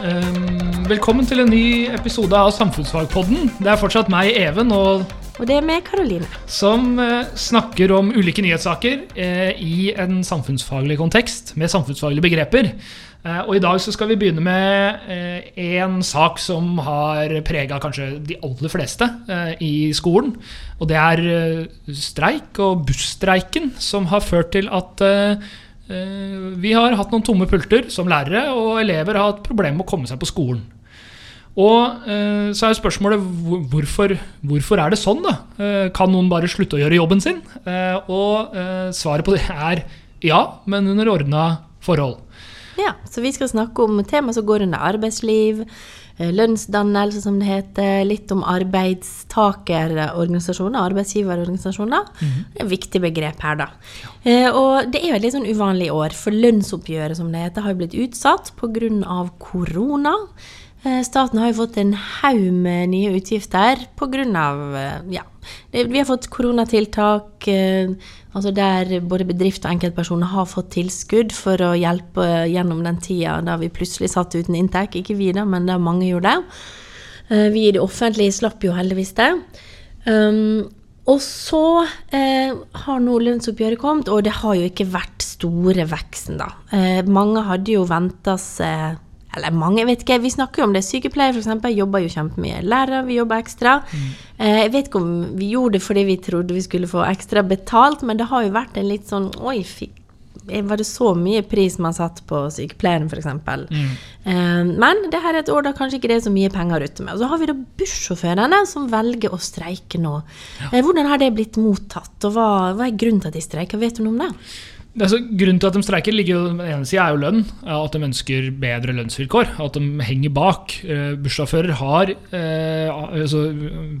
Um, velkommen til en ny episode av Samfunnsfagpodden. Det er fortsatt meg, Even, og, Og det er meg, Karoline. som eh, snakker om ulike nyhetssaker eh, i en samfunnsfaglig kontekst med samfunnsfaglige begreper. Eh, og i dag så skal vi begynne med en sak som har prega kanskje de aller fleste i skolen. Og det er streik og busstreiken som har ført til at Vi har hatt noen tomme pulter som lærere, og elever har hatt problemer med å komme seg på skolen. Og eh, så er jo spørsmålet hvorfor, hvorfor er det sånn, da? Eh, Kan noen bare slutte å gjøre jobben sin? Eh, Og eh, svaret på det er ja, men under ordna forhold. Ja, så vi skal snakke om tema som går under arbeidsliv, eh, lønnsdannelse som det heter, litt om arbeidstakerorganisasjoner, arbeidsgiverorganisasjoner. Det er et viktig begrep her, da. Ja. Og det er jo et litt sånn uvanlig år, for lønnsoppgjøret som det heter har blitt utsatt pga. korona. Eh, Staten har jo fått en haug med nye utgifter pga. Ja, vi har fått koronatiltak, eh, altså der både bedrifter og enkeltpersoner har fått tilskudd for å hjelpe gjennom den tida da vi plutselig satt uten inntekt. Ikke vi, da, men da mange gjorde det. Eh, Vi i det offentlige slapp jo heldigvis det. Og så eh, har nå lønnsoppgjøret kommet, og det har jo ikke vært store veksten, da. Eh, mange hadde jo venta seg Eller mange, jeg vet ikke, vi snakker jo om det. Sykepleiere f.eks. jobber jo kjempemye. Lærere vi jobber ekstra. Mm. jeg vet ikke om vi gjorde det fordi vi trodde vi skulle få ekstra betalt, men det har jo vært en litt sånn Oi, fikk eh, var det så mye pris man satt på sykepleieren, f.eks.? Eh, men det her er et år da kanskje ikke det er så mye penger ute med. Og så har vi da bussjåførene som velger å streike nå. Eh, hvordan har det blitt mottatt, og hva, hva er grunnen til at de streiker? Vet du noe om det? Det er så, grunnen til at de streiker, ligger jo, den ene sida er jo lønn. At de ønsker bedre lønnsvilkår. At de henger bak. Eh, Bussjåfører har eh, altså,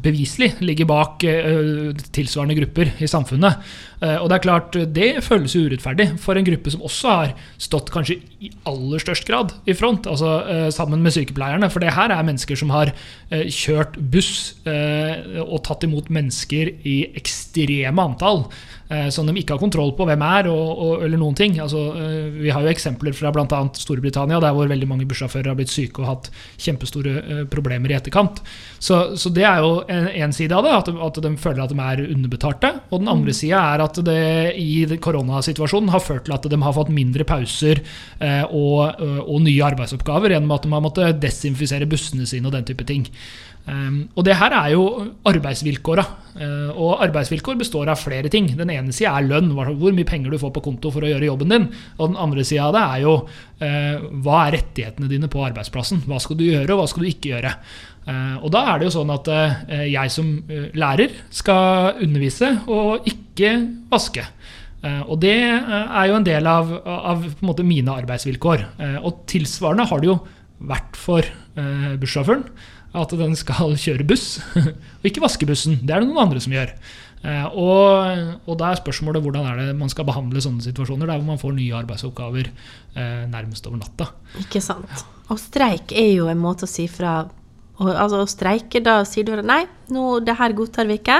beviselig ligger bak eh, tilsvarende grupper i samfunnet. Eh, og det er klart, det føles urettferdig for en gruppe som også har stått kanskje i aller størst grad i front, altså eh, sammen med sykepleierne. For det her er mennesker som har eh, kjørt buss og tatt imot mennesker i ekstreme antall som de ikke har kontroll på hvem er, og, og, eller noen ting. Altså, vi har jo eksempler fra bl.a. Storbritannia, der hvor veldig mange bussjåfører har blitt syke og hatt kjempestore problemer i etterkant. Så, så det er jo en, en side av det, at de, at de føler at de er underbetalte. Og den andre sida er at det i koronasituasjonen har ført til at de har fått mindre pauser eh, og, og nye arbeidsoppgaver gjennom at de har måttet desinfisere bussene sine og den type ting. Um, og det her er jo arbeidsvilkåra. Uh, og arbeidsvilkår består av flere ting. Den ene sida er lønn, hvor mye penger du får på konto for å gjøre jobben din. Og den andre sida av det er jo uh, hva er rettighetene dine på arbeidsplassen. Hva skal du gjøre, og hva skal du ikke gjøre. Uh, og da er det jo sånn at uh, jeg som uh, lærer skal undervise og ikke vaske. Og det er jo en del av, av en mine arbeidsvilkår. Og tilsvarende har det jo vært for bussjåføren. At den skal kjøre buss, og ikke vaske bussen. Det er det noen andre som gjør. Eh, og, og da er spørsmålet hvordan er det man skal behandle sånne situasjoner der hvor man får nye arbeidsoppgaver eh, nærmest over natta. Ikke sant. Og streik er jo en måte å si fra og, Altså å streike, da sier du nei, nå, det her godtar vi ikke.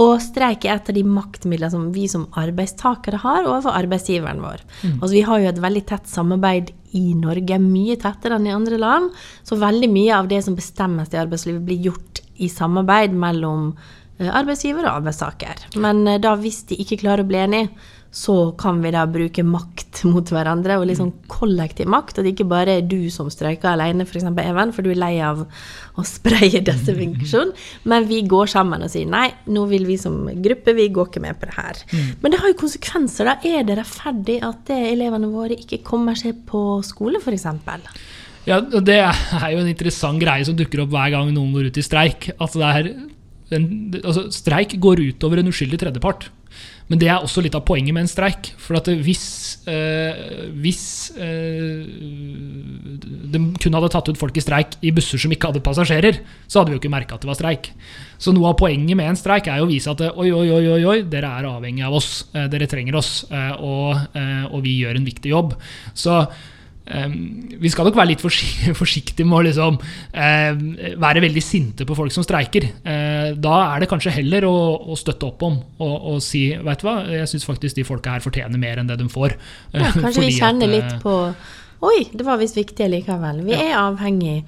Og streik er et av de maktmidlene som vi som arbeidstakere har overfor arbeidsgiveren vår. Altså Vi har jo et veldig tett samarbeid i Norge, mye tettere enn i andre land. Så veldig mye av det som bestemmes i arbeidslivet, blir gjort i samarbeid mellom eh, arbeidsgiver og arbeidstaker. Men eh, da hvis de ikke klarer å bli enige, så kan vi da bruke makt mot hverandre, og liksom kollektiv makt. At det ikke bare er du som streiker alene, f.eks. Even, for du er lei av å spraye desinfeksjon. Men vi går sammen og sier nei, nå vil vi som gruppe, vi går ikke med på det her. Men det har jo konsekvenser, da. Er det rettferdig at det elevene våre ikke kommer seg på skole, f.eks.? Ja, Det er jo en interessant greie som dukker opp hver gang noen går ut i streik. At det er en, altså, streik går utover en uskyldig tredjepart. Men det er også litt av poenget med en streik. For at hvis, eh, hvis eh, de kun hadde tatt ut folk i streik i busser som ikke hadde passasjerer, så hadde vi jo ikke merka at det var streik. Så noe av poenget med en streik er jo å vise at oi, oi, oi, oi, oi dere er avhengig av oss. Eh, dere trenger oss, eh, og, eh, og vi gjør en viktig jobb. Så Um, vi skal nok være litt forsiktige med å liksom, um, være veldig sinte på folk som streiker. Uh, da er det kanskje heller å, å støtte opp om og, og si vet du hva, jeg syns faktisk de folka her fortjener mer enn det de får. Ja, kanskje vi kjenner at, litt uh, på Oi, det var visst viktig likevel. Vi er avhengig.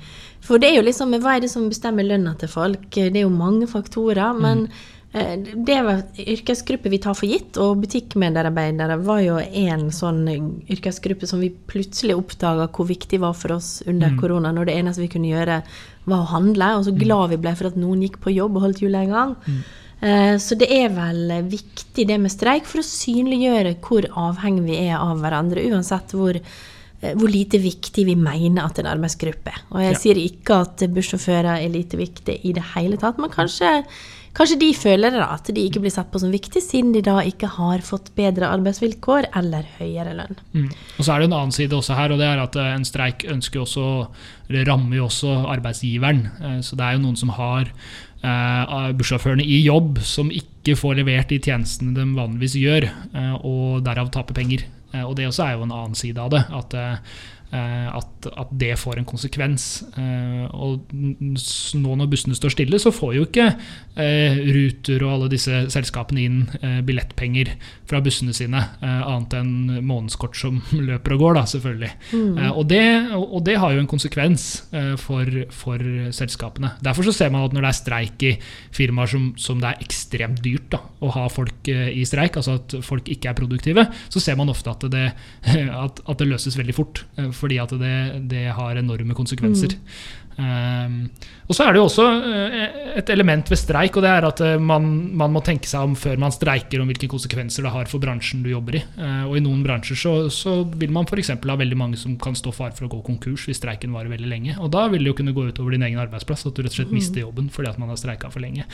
For det er jo liksom, hva er det som bestemmer lønna til folk? Det er jo mange faktorer. Men eh, det var yrkesgruppe vi tar for gitt, og butikkmedarbeidere var jo en sånn yrkesgruppe som vi plutselig oppdaga hvor viktig var for oss under korona, når det eneste vi kunne gjøre, var å handle. Og så glad vi ble for at noen gikk på jobb og holdt hjulene i gang. Mm. Så det er vel viktig det med streik for å synliggjøre hvor avhengig vi er av hverandre, uansett hvor, eh, hvor lite viktig vi mener at en arbeidsgruppe er. Og jeg Ja. sier ikke at bussjåfører er lite viktig i det hele tatt, men kanskje, kanskje de føler da, at de ikke blir sett på som viktig, siden de da ikke har fått bedre arbeidsvilkår eller høyere lønn. Mm. Og så er det en annen side også her, og det er at eh, en streik ønsker også, eller rammer jo også arbeidsgiveren. Eh, Så det er jo noen som har eh, bussjåførene i jobb, som ikke får levert de tjenestene de vanligvis gjør, og derav taper penger. Og det også er jo en annen side av det. At, at, at det får en konsekvens. Eh, Og nå når bussene står stille, så får jo ikke eh, Ruter og alle disse selskapene inn eh, billettpenger fra bussene sine, eh, annet enn månedskort som løper og går, da, selvfølgelig. Eh, og, det, og det har jo en konsekvens eh, for, for selskapene. Derfor så ser man at når det er streik i firmaer som, som det er ekstremt dyrt da, å ha folk eh, i streik, altså at folk ikke er produktive, så ser man ofte at det, at, at det løses veldig fort. Fordi at det, det har enorme konsekvenser. Um, og så er det jo også eh, et element ved streik, og det er at eh, man, man må tenke seg om før man streiker om hvilke konsekvenser det har for bransjen du jobber i. Eh, og i noen bransjer så, så vil man f.eks. ha veldig mange som kan stå fare for å gå konkurs hvis streiken varer veldig lenge. Og da vil det jo kunne gå utover din egen arbeidsplass, at du rett og slett mister jobben fordi at man har streika for lenge.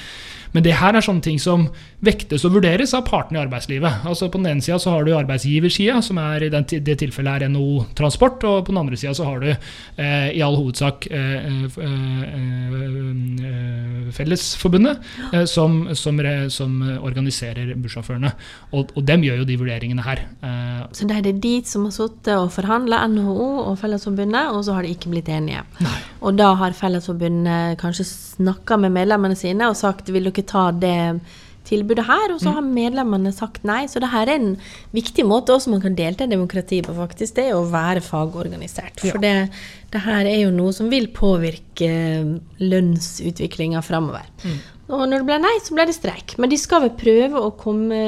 Men det her er sånne ting som vektes og vurderes av partene i arbeidslivet. Altså På den ene sida så har du arbeidsgiversida, som er i den, det tilfellet er NHO Transport, og på den andre sida så har du eh, i all hovedsak eh, eh, eh, Fellesforbundet, eh, som, som, re, som organiserer bussjåførene. Og, og dem gjør jo de vurderingene her. Eh, Så det er det de som har sittet og forhandla, NHO og Fellesforbundet, og så har de ikke blitt enige. Og da har Fellesforbundet kanskje snakka med medlemmene sine og sagt vil dere ta det tilbudet her, og så har medlemmene sagt nei. Så det her er en viktig måte også man kan delta i demokratiet på, faktisk. Det er å være fagorganisert. For det, det her er jo noe som vil påvirke lønnsutviklinga framover. Og når det ble nei, så ble det streik. Men de skal vel prøve å komme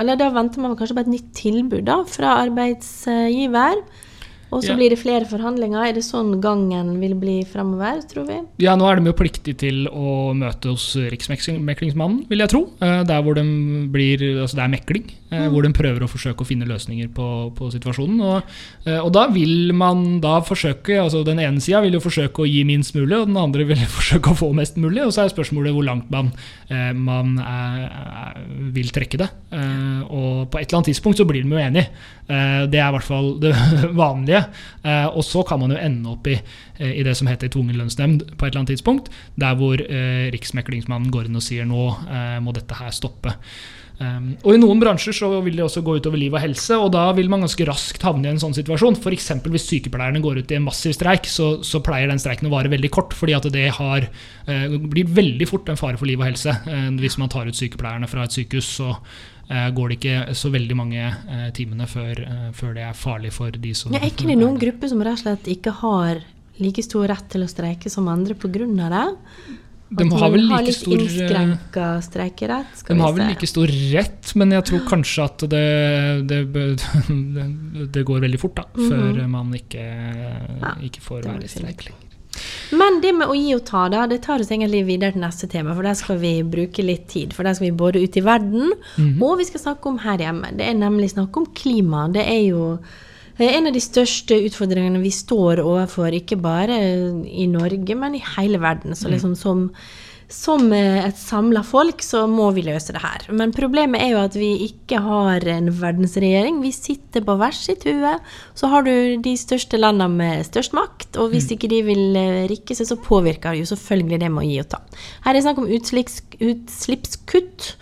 Eller da venter man kanskje på et nytt tilbud da, fra arbeidsgiver. Og så Ja. blir det flere forhandlinger. Er det sånn gangen vil bli framover, tror vi? Ja, nå er de jo pliktige til å møte hos Riksmeklingsmannen, vil jeg tro. Eh, Der hvor de blir, altså det er mekling, eh, hvor de prøver å forsøke å finne løsninger på, på situasjonen. Og, eh, og da vil man da forsøke, altså den ene sida vil jo forsøke å gi minst mulig, og den andre vil forsøke å få mest mulig. Og så er spørsmålet hvor langt man, eh, man er, vil trekke det. Og på et eller annet tidspunkt så blir de jo enige. Eh, Det er i hvert fall det vanlige. Og så kan man jo ende opp i, i det som heter tvungen lønnsnemnd på et eller annet tidspunkt, der hvor Riksmeklingsmannen går inn og sier nå må dette her stoppe. Um, og I noen bransjer så vil det også gå utover liv og helse, og da vil man ganske raskt havne i en sånn situasjon. F.eks. hvis sykepleierne går ut i en massiv streik, så, så pleier den streiken å vare veldig kort. fordi at det har, uh, blir veldig fort en fare for liv og helse. uh, hvis man tar ut sykepleierne fra et sykehus, så eh, går det ikke så veldig mange timene før, før det er farlig for de som Ja, er ikke det noen grupper som rett og slett ikke har like stor rett til å streike som andre pga. det? De har vel like stor eh, streikerett? De har vel like stor rett, men jeg tror kanskje at det, det, det, går veldig fort, da. Før man ikke, ikke får Mhm. være i streik lenger. Men det med å gi og ta, da, det tar oss egentlig videre til neste tema, for der skal vi bruke litt tid. For der skal vi både ut i verden, Mhm. og vi skal snakke om her hjemme. Det er nemlig snakk om klima. Det er jo eh, en av de største utfordringene vi står overfor, ikke bare i Norge, men i hele verden. Så liksom som som eh, et samla folk så må vi løse det her. Men problemet er jo at vi ikke har en verdensregjering. Vi sitter på hver sitt hue. Så har du de største landene med størst makt, og hvis ikke de vil eh, rikke seg, så påvirker jo selvfølgelig det med å gi og ta. Her er det snakk om utslippskutt.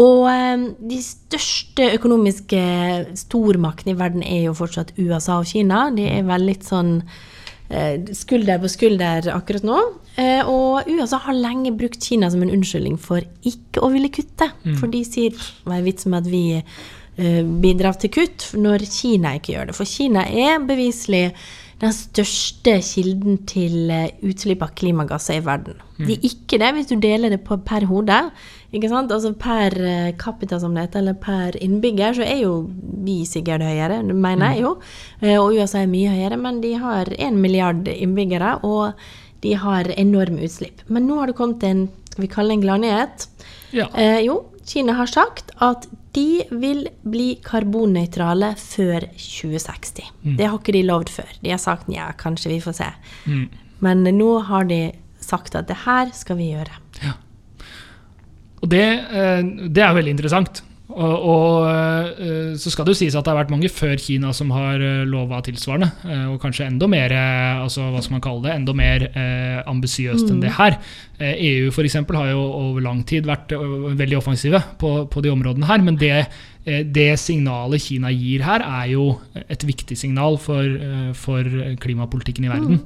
Og eh, de største økonomiske stormaktene i verden er jo fortsatt USA og Kina. De er vel litt sånn eh, skulder på skulder akkurat nå. Eh, og USA har lenge brukt Kina som en unnskyldning for ikke å ville kutte. For de sier hva er vitsen med at vi eh, bidrar til kutt når Kina ikke gjør det. For Kina er beviselig den største kilden til eh, utslipp av klimagasser i verden. Mm. De er ikke det hvis du deler det på per hode. Ikke sant? Altså Per eh, capita, som det heter, eller per innbygger, så er jo vi sikkert høyere, mener jeg jo. Eh, Og USA er mye høyere, men de har én milliard innbyggere, og de har enorme utslipp. Men nå har det kommet en skal vi kalle det en gladnyhet. Ja. Eh, jo, Kina har sagt at de vil bli karbonnøytrale før 2060. Det har ikke de lovd før. De har sagt ja, kanskje vi får se. Mm. Men nå har de sagt at det her skal vi gjøre. Ja. Og det, eh, det er veldig interessant. Og, og eh, så skal det jo sies at det har vært mange før Kina som har lova tilsvarende. eh, Og kanskje enda mer eh, altså hva skal man kalle det, enda mer eh, ambisiøst enn det her. Eh, EU for eksempel, har jo over lang tid vært eh, veldig offensive på, på de områdene her. Men det, eh, det signalet Kina gir her, er jo et viktig signal for, eh, for klimapolitikken i verden.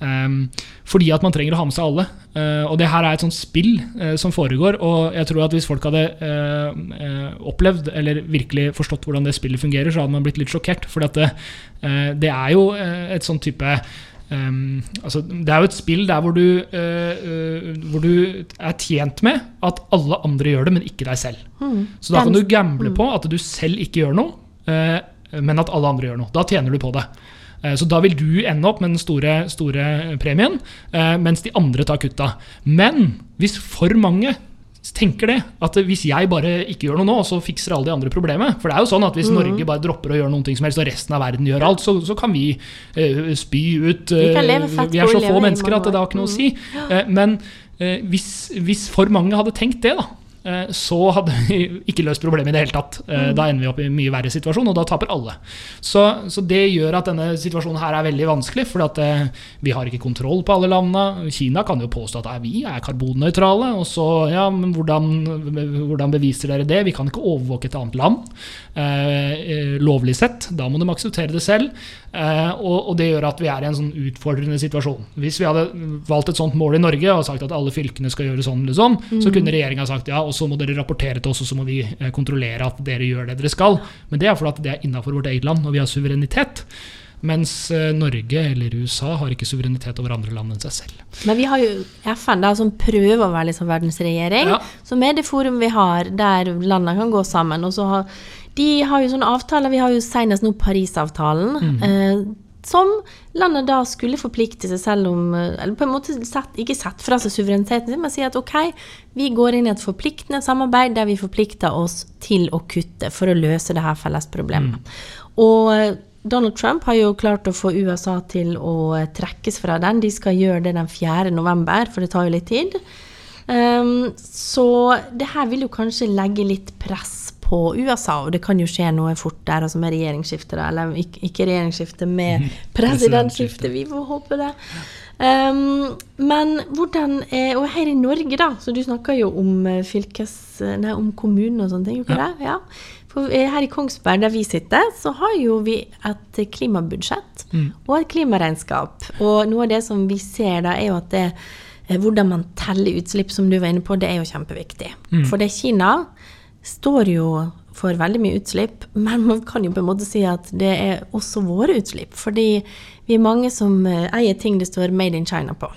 Mm. fordi at man trenger å ha med seg alle. Eh, og det her er et sånt spill eh, som foregår. Og jeg tror at hvis folk hadde eh, eh, opplevd eller virkelig forstått hvordan det spillet fungerer, så hadde man blitt litt sjokkert. For det, eh, det er jo eh, et sånn type Um, altså, det er jo et spill der hvor du, uh, uh, hvor du er tjent med at alle andre gjør det, men ikke deg selv. Så da kan du gamble på at du selv ikke gjør noe, uh, men at alle andre gjør noe. Da tjener du på det. Så da vil du ende opp med den store, store premien, mens de andre tar kutta. Men hvis for mange tenker det, at hvis jeg bare ikke gjør noe nå, så fikser alle de andre problemet. For det er jo sånn at hvis Norge bare dropper å gjøre noe som helst, og resten av verden gjør alt, så, så kan vi uh, spy ut Vi kan eh, Vi er så få mennesker at det har ikke noe å si. Uh, men hvis, hvis for mange hadde tenkt det, da, så hadde vi ikke løst problemet i det hele tatt. Eh, Da ender vi opp i en mye verre situasjon, og da taper alle. Så, så det gjør at denne situasjonen her er veldig vanskelig, for eh, vi har ikke kontroll på alle landene. Kina kan jo påstå at eh, vi er karbonnøytrale, og så ja, men hvordan, hvordan beviser dere det? Vi kan ikke overvåke et annet land. Eh, lovlig sett. Da må de akseptere det selv. Eh, og, det gjør at vi er i en sånn utfordrende situasjon. Hvis vi hadde valgt et sånt mål i Norge og sagt at alle fylkene skal gjøre sånn, eller sånn så kunne regjeringa sagt ja, og så må dere rapportere til oss, og så må vi eh, kontrollere at dere gjør det dere skal. Men det er fordi det er innafor vårt eget land, og vi har suverenitet. Mens Norge eller USA har ikke suverenitet over andre land enn seg selv. Men vi har jo FN, da, som prøver å være liksom verdensregjering. Ja. Som er det forum vi har der landene kan gå sammen. Og så har, de har jo sånne avtaler. Vi har jo senest nå Parisavtalen. Eh, som landet da skulle forplikte seg selv om eh, Eller på en måte sett, ikke sett fra seg suvereniteten sin, men si at ok, vi går inn i et forpliktende samarbeid der vi forplikter oss til å kutte for å løse det her felles problemet. Og eh, Donald Trump har jo klart å få USA til å eh, trekkes fra den. De skal gjøre det den 4. november, for det tar jo litt tid. Um, så det her vil jo kanskje legge litt press på USA, og det kan jo skje noe fort der, altså med regjeringsskifte, da. Eller ikke, ikke regjeringsskifte, med presidentskifte. Vi får håpe det. Um, men hvordan er, Og her i Norge, da, så du snakker jo om eh, fylkes... Nei, om kommunen og sånne ting, ikke ja. det? Ja. For eh, her i Kongsberg, der vi sitter, så har jo vi et klimabudsjett og et klimaregnskap. Og noe av det som vi ser da, er jo at det eh, hvordan man teller utslipp, som du var inne på, det er jo kjempeviktig. For det Kina står jo for veldig mye utslipp, men man kan jo på en måte si at det er også våre utslipp. Fordi vi er mange som eh, eier ting det står 'Made in China' på.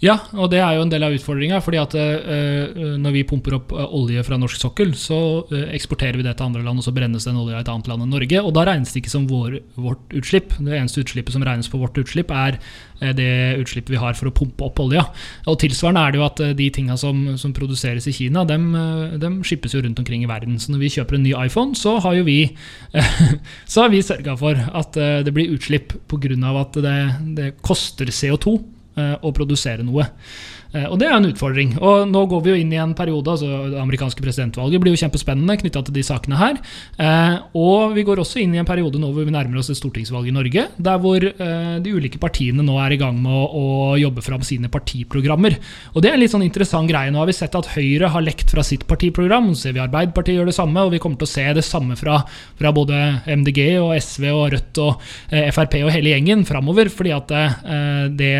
Ja, og det er jo en del av utfordringa. fordi at uh, når vi pumper opp eh, olje fra norsk sokkel, så uh, eksporterer vi det til andre land, og så brennes den olja i et annet land enn Norge. Og da regnes det ikke som vår, vårt utslipp. Det eneste utslippet som regnes på vårt utslipp, er det utslippet vi har for å pumpe opp olja. Og tilsvarende er det jo at de tinga som, som produseres i Kina, dem, dem skippes jo rundt omkring i verden. Så når vi kjøper en ny iPhone, så har jo vi så vi sørga for at det blir utslipp pga. at det, det koster CO2 eh, å produsere noe. Eh, Og det er en utfordring. Og nå går vi jo inn i en periode, altså det amerikanske presidentvalget blir jo kjempespennende knytta til de sakene her. Eh, og vi går også inn i en periode nå hvor vi nærmer oss et stortingsvalg i Norge, der hvor eh, de ulike partiene nå er i gang med å, jobbe fram sine partiprogrammer. Og det er en litt sånn interessant greie. Nå har vi sett at Høyre har lekt fra sitt partiprogram, så ser vi Arbeiderpartiet gjør det samme, og vi kommer til å se det samme fra, fra både MDG og SV og Rødt og Frp og hele gjengen framover, fordi at det,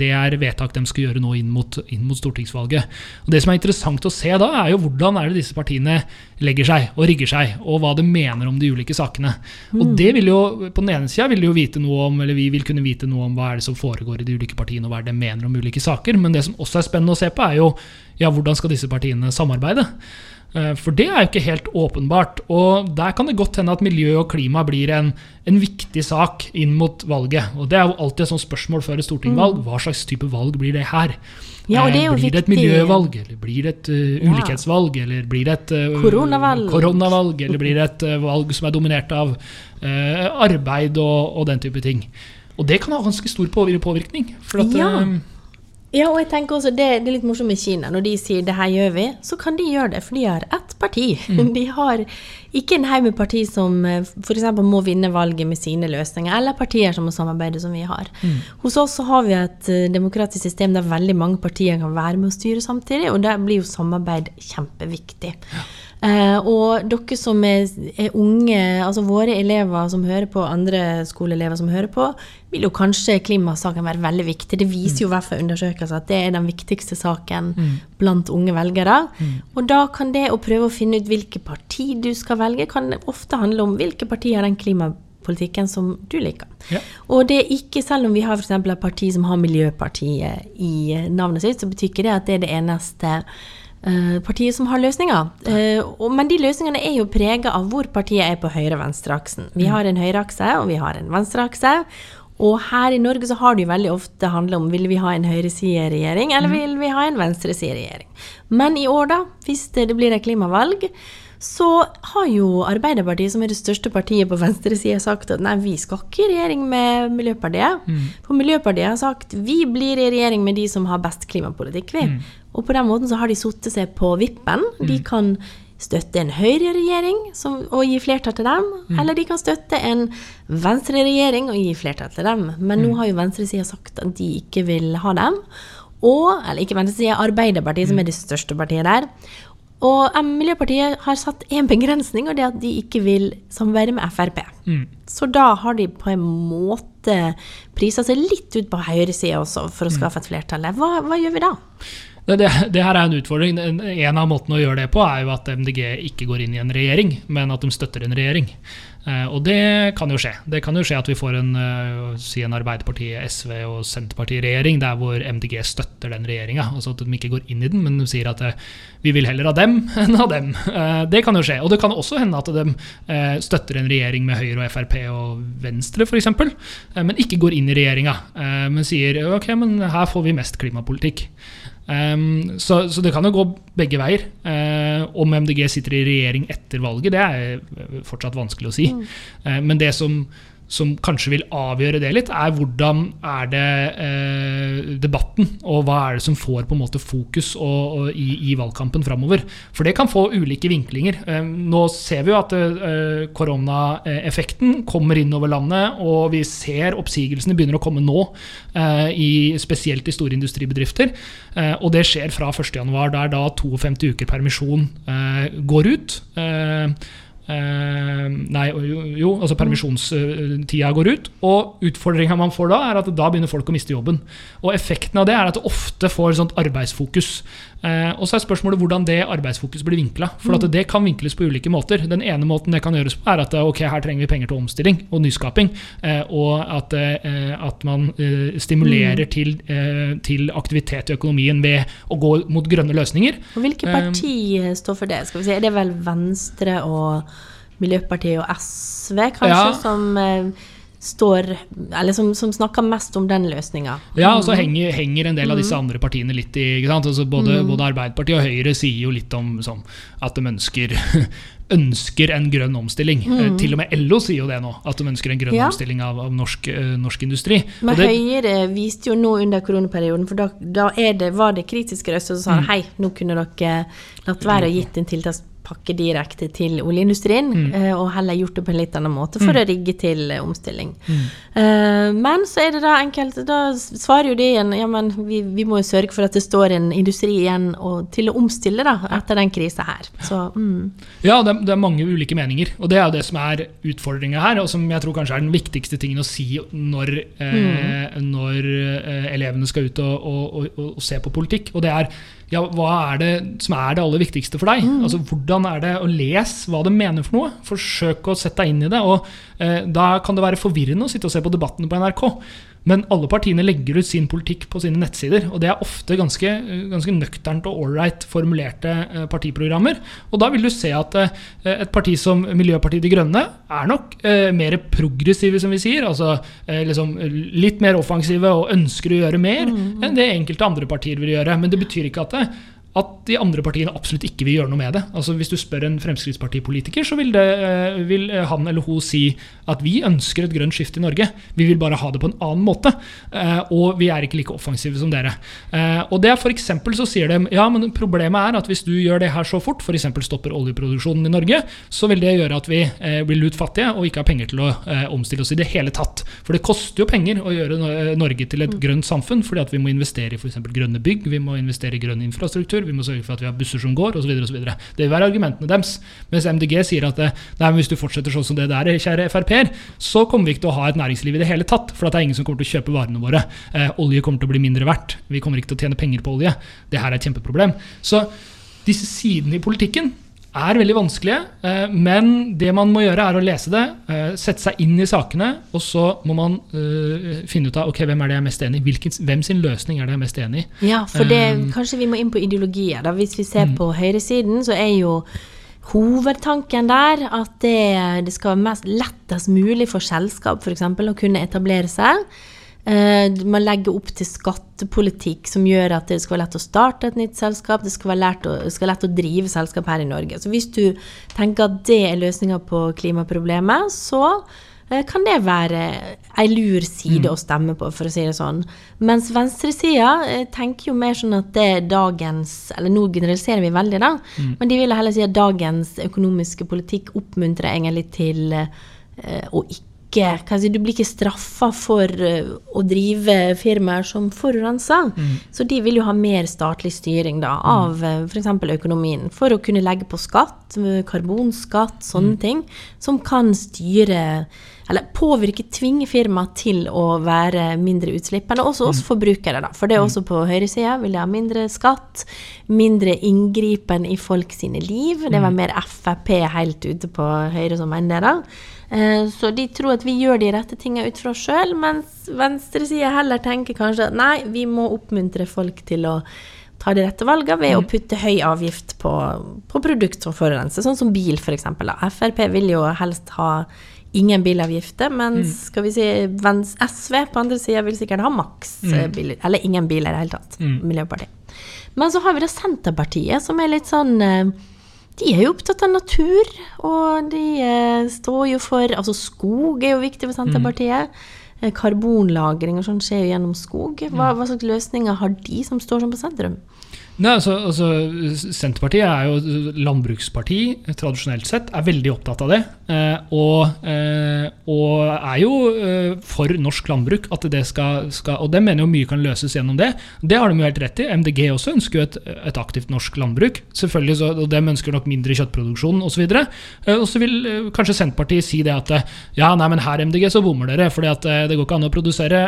det er vedtak de skal gjøre nå inn mot, inn mot, stortingsvalget. Og Det som er interessant å se da, er jo hvordan er det disse partiene legger seg og rigger seg, og hva de mener om de ulike sakene. Mm. Og det vil jo, På den ene sida vil de jo vite noe om, eller vi vil kunne vite noe om hva er det som foregår i de ulike partiene, og hva er det de mener om ulike saker. Men det som også er spennende å se på, er jo ja, hvordan skal disse partiene samarbeide. Eh, for det er jo ikke helt åpenbart. Og der kan det godt hende at miljø og klima blir en, en viktig sak inn mot valget. Og det er jo alltid et sånt spørsmål før et stortingsvalg. Mm. Hva slags type valg blir det her? Ja, det eh, blir det et miljøvalg, eller blir det et uh, ulikhetsvalg, eller blir det et uh, koronavalg. koronavalg. eller blir det et uh, valg som er dominert av arbeid og, og, den type ting? Og det kan ha ganske stor påvirkning. For at, ja. Ja, og jeg tenker også det, det, er litt morsomt med Kina. Når de sier 'det her gjør vi', så kan de gjøre det, for de har ett parti. Mm. De har ikke en haug med parti som eh, f.eks. må vinne valget med sine løsninger, eller partier som må samarbeide, som vi har. Mm. Hos oss så har vi et uh, demokratisk system der veldig mange partier kan være med å styre samtidig, og der blir jo samarbeid kjempeviktig. Ja. Uh, og dere som er, er, unge, altså våre elever som hører på, andre skoleelever som hører på, vil jo kanskje klimasaken være veldig viktig. Det viser jo i hvert fall undersøkelser at det er den viktigste saken mm. blant unge velgere. Mm. Og da kan det å prøve å finne ut hvilke parti du skal velge, kan ofte handle om hvilke partier den klimapolitikken som du liker. Ja. Og det er ikke, selv om vi har f.eks. et parti som har Miljøpartiet i navnet sitt, så betyr ikke det at det er det eneste partiet som har løsninger. Uh, men de løsningene er jo prega av hvor partiet er på høyre-venstre-aksen. Vi mm. har en høyreakse, og vi har en venstreakse. Og her i Norge så har det jo veldig ofte handla om vil vi ha en høyresideregjering, eller mm. vil vi ha en venstresideregjering. Men i år, da, hvis det blir et klimavalg, så har jo Arbeiderpartiet, som er det største partiet på venstresida, sagt at nei, vi skal ikke i regjering med Miljøpartiet. Mm. For Miljøpartiet har sagt vi blir i regjering med de som har best klimapolitikk, vi. Mm. Og på den måten så har de satt seg på vippen. De mm. kan støtte en høyreregjering og gi flertall til dem, mm. eller de kan støtte en venstreregjering og gi flertall til dem. Men nå mm. har jo venstresida sagt at de ikke vil ha dem. Og, eller ikke venstresida, Arbeiderpartiet, som er det største partiet der. Og Miljøpartiet har satt én begrensning, og det er at de ikke vil samarbeide med Frp. Mm. Så da har de på en måte prisa seg litt ut på høyresida også for å skaffe et flertall. Hva, hva gjør vi da? Det, det, her er en utfordring. En av måtene å gjøre det på er jo at MDG ikke går inn i en regjering, men at de støtter en regjering. Eh, og det kan jo skje. Det kan jo skje at vi får en, uh, si en Arbeiderpartiet, SV og Senterparti-regjering der hvor MDG støtter den regjeringa. Altså at de ikke går inn i den, men de sier at uh, vi vil heller ha dem enn ha dem. Det kan jo skje. Og det kan også hende at de støtter en regjering med Høyre og Frp og Venstre f.eks., men ikke går inn i regjeringa. men sier ok, men her får vi mest klimapolitikk. Um, så, så, det kan jo gå begge veier. Uh, om MDG sitter i regjering etter valget, det er fortsatt vanskelig å si. Mm. Uh, men det som som kanskje vil avgjøre det litt, er hvordan er det eh, debatten, og hva er det som får på en måte fokus og, og i, i, valgkampen framover. For det kan få ulike vinklinger. Eh, nå ser vi jo at eh, koronaeffekten kommer inn over landet, og vi ser oppsigelsene begynner å komme nå, eh, i, spesielt i store industribedrifter. Eh, og det skjer fra 1.1., der da 52 uker permisjon eh, går ut. Eh, nei, jo, altså permisjonstida går ut. Og utfordringa man får da, er at da begynner folk å miste jobben. Og effekten av det er at det ofte får sånt arbeidsfokus. Eh, og så er spørsmålet hvordan det arbeidsfokuset blir vinkla. For at mm. det kan vinkles på ulike måter. Den ene måten det kan gjøres på, er at ok, her trenger vi penger til omstilling og nyskaping. Eh, og at, eh, at man eh, stimulerer mm. til, eh, til, aktivitet i økonomien ved å gå mot grønne løsninger. Og Hvilke parti står for det? Skal vi si? Er det vel Venstre og Miljøpartiet og SV, kanskje, ja. som eh, står Eller som, som, snakker mest om den løsninga. Ja, og så mm. henger, henger, en del av disse mm. andre partiene litt i altså både, mm. både, Arbeiderpartiet og Høyre sier jo litt om sånn, at de ønsker ønsker en grønn omstilling. Mm. Til og med LO sier jo det nå, at de ønsker en grønn ja. omstilling av, av norsk, uh, norsk, industri. Men det, Høyre viste jo nå under koronaperioden, for da, da det, var det kritiske røster som sa mm. hei, nå kunne dere latt være å gitt en tiltakspakke pakke direkte til oljeindustrien, Mm. eh, og heller gjort det på en litt annen måte for Mm. å rigge til eh, omstilling. Mm. Uh, men så er det da enkelt Da svarer jo de igjen ja, men vi, vi må jo sørge for at det står en industri igjen og, til å omstille da, etter den krisa her. Så mm. Ja, det det er mange ulike meninger. Og det er jo det som er utfordringa her, og som jeg tror kanskje er den viktigste tingen å si når, eh, når eh, elevene skal ut og, og, og, og se på politikk. Og det er ja, hva er det som er det aller viktigste for deg? Altså, Hvordan er det å lese hva de mener for noe? Forsøk å sette deg inn i det. og eh, Da kan det være forvirrende å sitte og se på debattene på NRK. Men alle partiene legger ut sin politikk på sine nettsider, og det er ofte ganske, ganske nøkternt og ålreit formulerte eh, partiprogrammer. Og da vil du se at eh, et parti som Miljøpartiet De Grønne er nok eh, mer progressive, som vi sier. Altså liksom litt mer offensive og ønsker å gjøre mer enn det enkelte andre partier vil gjøre. Men det betyr ikke at det, at de andre partiene absolutt ikke vil gjøre noe med det. Altså Hvis du spør en Fremskrittspartipolitiker, så vil, det, eh, vil han eller hun si at vi ønsker et grønt skifte i Norge. Vi vil bare ha det på en annen måte. eh, Og vi er ikke like offensive som dere. Eh, Og det er for så sier de ja, men problemet er at hvis du gjør det her så fort, f.eks. stopper oljeproduksjonen i Norge, så vil det gjøre at vi eh, blir lut fattige og ikke har penger til å eh, omstille oss i det hele tatt. For det koster jo penger å gjøre Norge til et grønt samfunn, fordi at vi må investere i f.eks. grønne bygg, vi må investere i grønn infrastruktur, vi må sørge for at vi har busser som går, osv. Det vil være argumentene deres. Mens MDG sier at eh, nei, men hvis du fortsetter sånn som det der, kjære Frp-er, så kommer vi ikke til å ha et næringsliv i det hele tatt. For det er ingen som kommer til å kjøpe varene våre. Eh, olje kommer til å bli mindre verdt. Vi kommer ikke til å tjene penger på olje. Det her er et kjempeproblem. Så disse sidene i politikken er veldig vanskelige, eh, men det man må gjøre, er å lese det, eh, sette seg inn i sakene, og så må man eh, finne ut av ok, hvem er det jeg er mest enig i. Hvilken, hvem sin løsning er det jeg er mest enig i. Ja, for det, Um, kanskje vi må inn på ideologier. Da. Hvis vi ser Mm. på høyresiden, så er jo hovedtanken der at det, det skal være mest lettest mulig for selskap for eksempel, å kunne etablere seg. Eh, man legger opp til skattepolitikk som gjør at det skal være lett å starte et nytt selskap. Det skal være lett å, skal lett å drive selskap her i Norge. Så hvis du tenker at det er løsninga på klimaproblemet, så eh, kan det være ei lur side å stemme på, for å si det sånn. Mens venstresida eh, tenker jo mer sånn at det er dagens Eller nå generaliserer vi veldig, da. Men de vil heller si at dagens økonomiske politikk oppmuntrer egentlig til eh, å ikke jeg si, Du blir ikke straffa for eh, å drive firmaer som forurenser. Så de vil jo ha mer statlig styring da, av uh, f.eks. økonomien. For å kunne legge på skatt, eh, karbonskatt, sånne ting, som kan styre eller påvirke, tvinge firmaer til å være mindre utslippende. Også oss forbrukere, da. For det er også på høyresida vil de ha mindre skatt, mindre inngripen i folk sine liv. Det var mer Frp helt ute på høyre som mener det. da. Eh, Så de tror at vi gjør de rette tingene ut fra oss sjøl, mens venstresida heller tenker kanskje at nei, vi må oppmuntre folk til å ta de rette valgene ved å putte høy avgift på, på produkt som forurenser, sånn som bil f.eks. Frp vil jo helst ha ingen bilavgifter, mens skal vi si, SV på andre sida vil sikkert ha maks mm. biler, eller ingen biler i det hele tatt. Mm. Miljøpartiet. Men så har vi da Senterpartiet, som er litt sånn eh, de er jo opptatt av natur, og de eh, står jo for Altså, skog er jo viktig for Senterpartiet. Mm. Karbonlagring og sånn skjer jo gjennom skog. Hva, hva slags løsninger har de som står sånn på sentrum? Nei, altså, altså, Senterpartiet er jo landbruksparti, tradisjonelt sett, er veldig opptatt av det. Eh, og, eh, og er jo eh, for norsk landbruk. at det skal, skal, Og det mener jo mye kan løses gjennom det. Det har de jo helt rett i. MDG også ønsker jo et, et aktivt norsk landbruk. Selvfølgelig, så, og De ønsker nok mindre kjøttproduksjon osv. Og så vil kanskje Senterpartiet si det at ja, nei, men her MDG så bommer dere. eh, det går ikke an å produsere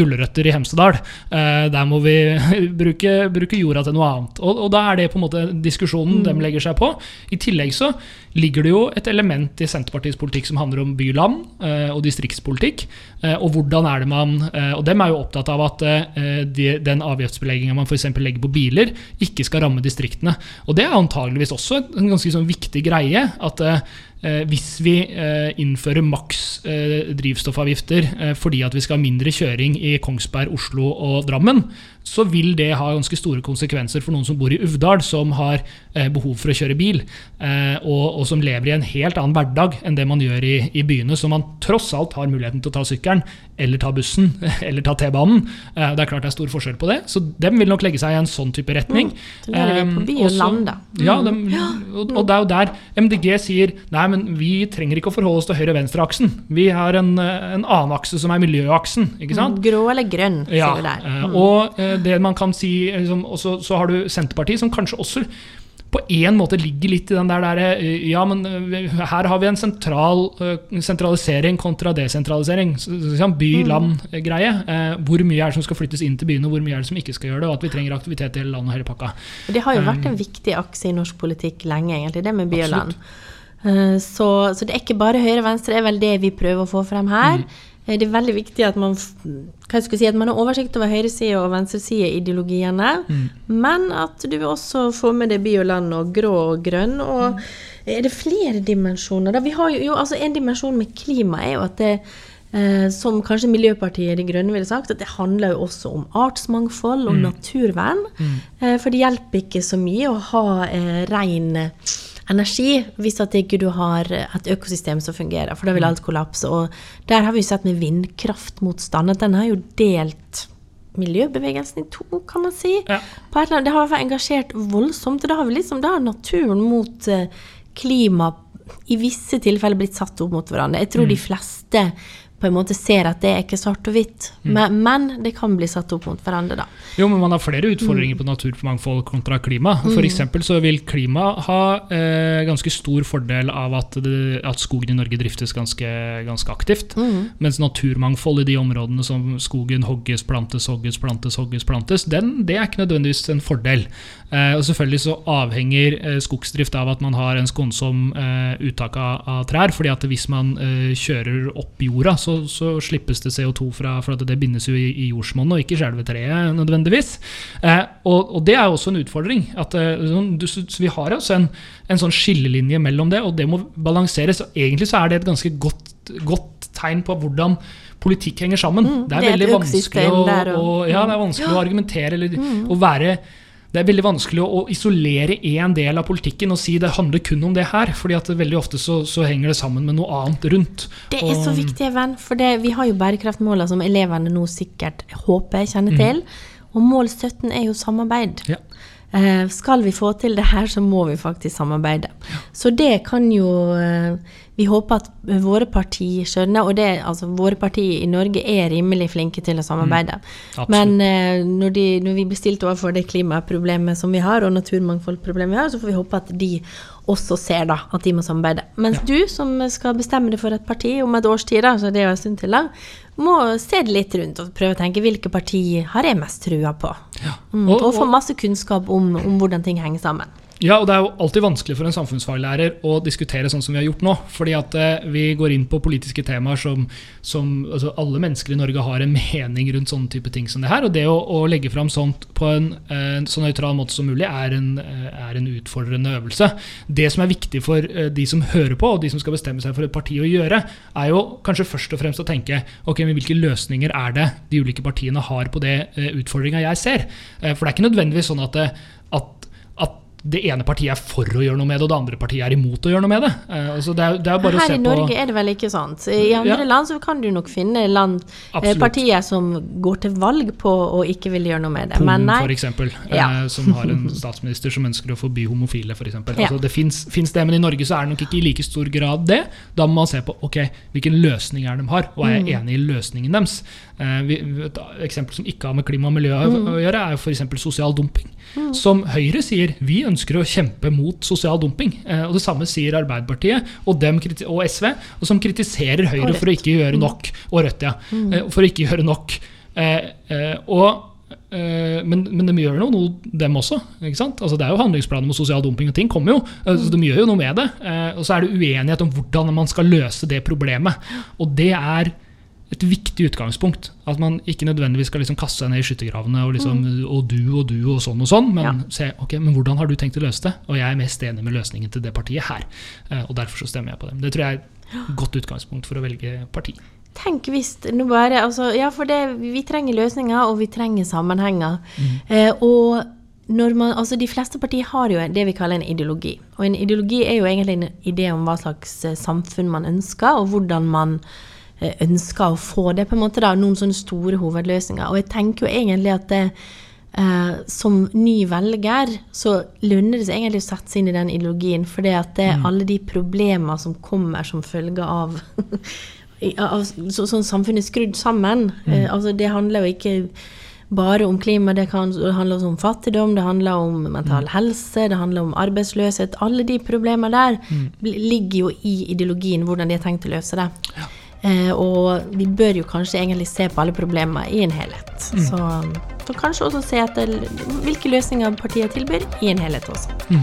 gulrøtter i Hemsedal. Der må vi bruke, bruke jorda til noe annet. Og, og da er det på en måte diskusjonen de legger seg på. I tillegg så ligger det jo et element i Senterpartiets politikk som handler om by-land eh, og distriktspolitikk. Eh, og hvordan er det man eh, Og dem er jo opptatt av at eh, de, den avgiftsbelegginga man f.eks. legger på biler, ikke skal ramme distriktene. Og det er antageligvis også en ganske sånn viktig greie. At eh, eh, hvis vi eh, innfører maks eh, drivstoffavgifter eh, fordi at vi skal ha mindre kjøring i Kongsberg, Oslo og Drammen, så vil det ha ganske store konsekvenser for noen som bor i Uvdal, som har eh, behov for å kjøre bil, eh, og, og, som lever i en helt annen hverdag enn det man gjør i, i, byene. Så man tross alt har muligheten til å ta sykkelen, eller ta bussen, eller ta T-banen. Eh, det er klart det er stor forskjell på det, så dem vil nok legge seg i en sånn type retning. Mm, vi på by og land, da. Mm. Ja, og, og, det er jo der MDG sier nei, men vi trenger ikke å forholde oss til høyre-venstre-aksen. Vi har en, en, annen akse som er miljøaksen. ikke sant? Mm, grå eller grønn, ja, sier vi der. Mm. Og det man kan si liksom, også, Så har du Senterpartiet, som kanskje også på en måte ligger litt i den der, der Ja, men her har vi en sentral, sentralisering kontra desentralisering. By-land-greie. Hvor mye er det som skal flyttes inn til byene, og hvor mye er det som ikke skal gjøre det? Og at vi trenger aktivitet i hele landet og hele pakka. Det har jo vært en viktig akse i norsk politikk lenge, egentlig, det med by og land. Så, så, det er ikke bare høyre-venstre, det er vel det vi prøver å få frem her. Mm. Eh, det er veldig viktig at man, si, at man har oversikt over høyreside- og venstreside-ideologiene, mm. men at du også får med deg by og land og grå og grønn. Og er det flere dimensjoner? Vi har jo, jo altså En dimensjon med klima er jo at det eh, som kanskje Miljøpartiet De Grønne ville sagt, at det handler jo også om artsmangfold og mm. naturvern. Mm. Eh, for det hjelper ikke så mye å ha eh, rein energi hvis at ikke du har et økosystem som fungerer, for da vil mm. alt kollapse. Og der har vi sett med vindkraftmotstand at den har jo delt miljøbevegelsen i to, kan man si. Ja. det har vært engasjert voldsomt. og Da har vi liksom, da naturen mot eh, klima i visse tilfeller blitt satt opp mot hverandre. Jeg tror mm. de fleste på en måte ser at det er ikke svart og hvitt. Mm. Men, men, det kan bli satt opp mot hverandre, da. Jo, men man har flere utfordringer mm. på naturmangfold kontra klima. For mm. så vil klima ha eh, ganske stor fordel av at, det, at, skogen i Norge driftes ganske, ganske aktivt. Mm. Mens naturmangfold i de områdene som skogen hogges, plantes, hogges, plantes, hogges, plantes, den, det er ikke nødvendigvis en fordel. Eh, og selvfølgelig så avhenger eh, skogsdrift av at man har en skånsom eh, uttak av, av, trær. fordi at hvis man eh, kjører opp jorda, så så, så, slippes det CO2 fra For det bindes jo i, i jordsmonnet, og ikke i selve treet nødvendigvis. Eh, og, og, det er også en utfordring. At, eh, sånn, du, vi har også en, en, sånn skillelinje mellom det, og det må balanseres. og Egentlig så er det et ganske godt, godt tegn på hvordan politikk henger sammen. Mm, det er det er veldig vanskelig, å, og, ja, det er vanskelig ja. å argumentere eller mm. å være det er veldig vanskelig å, isolere én del av politikken og si det handler kun om det her. fordi at veldig ofte så, så henger det sammen med noe annet rundt. Det er og, så viktig, venn. For det, vi har jo bærekraftmålene som elevene nå sikkert håper kjenner mm. til. Og mål 17 er jo samarbeid. Ja. Eh, skal vi få til det her, så må vi faktisk samarbeide. Så det kan jo eh, vi håper at våre partier skjønner, og det, altså, våre partier i Norge er rimelig flinke til å samarbeide. Mm, Men eh, når, de, når, vi blir stilt overfor det klimaproblemet som vi har, og naturmangfoldproblemet vi har, så får vi håpe at de også ser da, at de må samarbeide. Mens ja. du, som skal bestemme deg for et parti om et års tid, da, så det er jo en stund til da, må se det litt rundt og prøve å tenke hvilke parti har jeg mest trua på. Ja. Mm, og, og, få masse kunnskap om, om hvordan ting henger sammen. Ja, og det er jo alltid vanskelig for en samfunnsfaglærer å diskutere sånn som vi har gjort nå. Fordi at eh, vi går inn på politiske temaer som, som altså Alle mennesker i Norge har en mening rundt sånne type ting som det her. Og det å, å legge fram sånt på en, en så nøytral måte som mulig er en, eh, er en, utfordrende øvelse. Det som er viktig for eh, de som hører på, og de som skal bestemme seg for et parti å gjøre, er jo kanskje først og fremst å tenke ok, men hvilke løsninger er det de ulike partiene har på det utfordringa jeg ser. For det er ikke nødvendigvis sånn at, at det ene partiet er for å gjøre noe med det, og det andre partiet er imot å gjøre noe med det. Uh, altså det, er, det er Her i Norge er det vel ikke sant. I andre ja. land så kan du nok finne land, eh, partier som går til valg på å ikke ville gjøre noe med det. Polen, for eksempel, ja. som har en statsminister som ønsker å forby homofile, f.eks. Ja. Altså det fins det, men i Norge så er det nok ikke i like stor grad det. Da må man se på ok, hvilken løsning er de har, og er jeg mm. enig i løsningen deres. Et eksempel som ikke har med klima og miljø mm. å gjøre, er f.eks. sosial dumping. Mm. Som Høyre sier, vi ønsker å kjempe mot sosial dumping. Eh, og Det samme sier Arbeiderpartiet og, dem, og SV, og som kritiserer Høyre for å ikke gjøre nok. Og Rødt, ja. Mm. Eh, for å ikke gjøre nok. Eh, og men, men, de gjør noe, noe dem også. ikke sant? Altså, det er jo handlingsplaner mot sosial dumping, og ting kommer jo. Så de gjør jo noe med det. Og så er det uenighet om hvordan man skal løse det problemet. Og det er et viktig utgangspunkt. At man ikke nødvendigvis skal liksom kaste seg ned i skyttergravene og liksom og du og du og sånn og sånn, men Ja. se ok, men hvordan har du tenkt å løse det? Og jeg er mest enig med løsningen til det partiet her. Eh, og derfor så stemmer jeg på dem. Det tror jeg er et godt utgangspunkt for å velge parti. Tenk hvis nå bare altså, Ja, for det, vi trenger løsninger, og vi trenger sammenhenger. Eh, og man, altså De fleste partier har jo det vi kaller en ideologi. Og en ideologi er jo egentlig en idé om hva slags eh, samfunn man ønsker, og hvordan man ønsker å få det. på en måte da, Noen sånne store hovedløsninger. Og jeg tenker jo egentlig at det, eh, som ny velger så lønner det seg egentlig å sette seg inn i den ideologien. For det at det er alle de problemer som kommer som følge av så, sånn samfunnet er skrudd sammen. Eh, altså det handler jo ikke bare om klima, det, kan, det handler også om fattigdom, det handler om mental helse, det handler om arbeidsløshet. Alle de problemene der mm. ligger jo i ideologien, hvordan de har tenkt å løse det. Eh, og vi bør jo kanskje egentlig se på alle problemer i en helhet. Så, så kanskje også se etter hvilke løsninger partiet tilbyr i en helhet også. Mm.